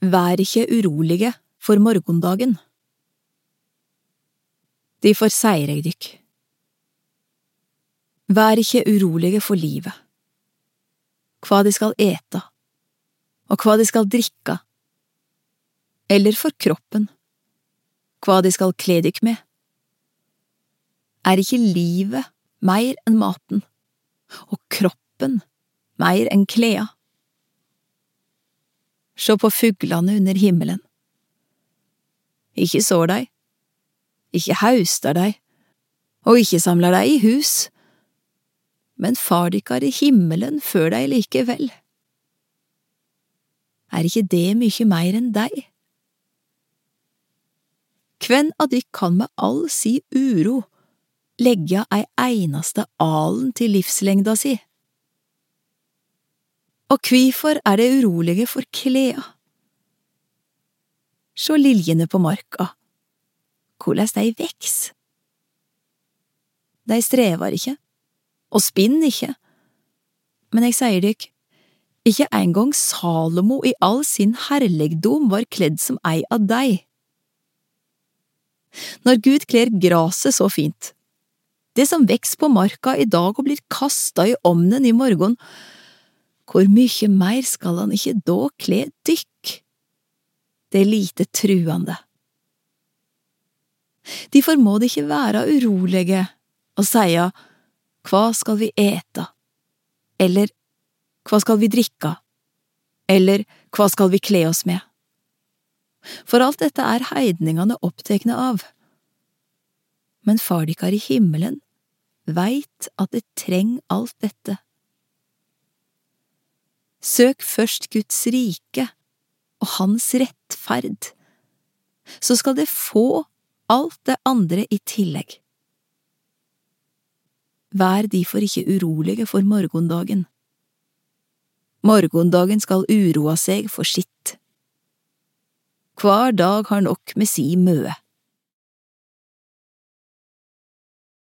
Vær ikke urolige for morgondagen. De forseirer dykk. Vær ikke urolige for livet, hva de skal ete, og hva de skal drikke, eller for kroppen, hva de skal kle dykk med. Er ikke livet mer enn maten, og kroppen mer enn kleda? Se på fuglene under himmelen. Ikke sår dei, ikke haustar dei, og ikke samler dei i hus, men far dykkar i himmelen før dei likevel. Er ikke det mykje meir enn deg? Kven av dykk kan med all si uro legge ei einaste alen til livslengda si? Og kvifor er det urolige for klea. Sjå liljene på marka, korleis dei veks. Dei strevar ikkje, og spinn ikkje, men eg sier dykk, ikke eingong Salomo i all sin herlegdom var kledd som ei av dei. Når Gud kler graset så fint, det som veks på marka i dag og blir kasta i omnen i morgen, hvor mykje meir skal han ikke da kle dykk? Det er lite truande. Difor må de ikke være urolige og seia Hva skal vi ete? Eller Hva skal vi drikke? Eller Hva skal vi kle oss med? For alt dette er heidningane opptekne av. Men far dykkar i himmelen veit at det treng alt dette Søk først Guds rike og Hans rettferd, så skal det få alt det andre i tillegg. Vær derfor ikke urolige for morgondagen. Morgondagen skal uroa seg for sitt. Hver dag har nok med si møe.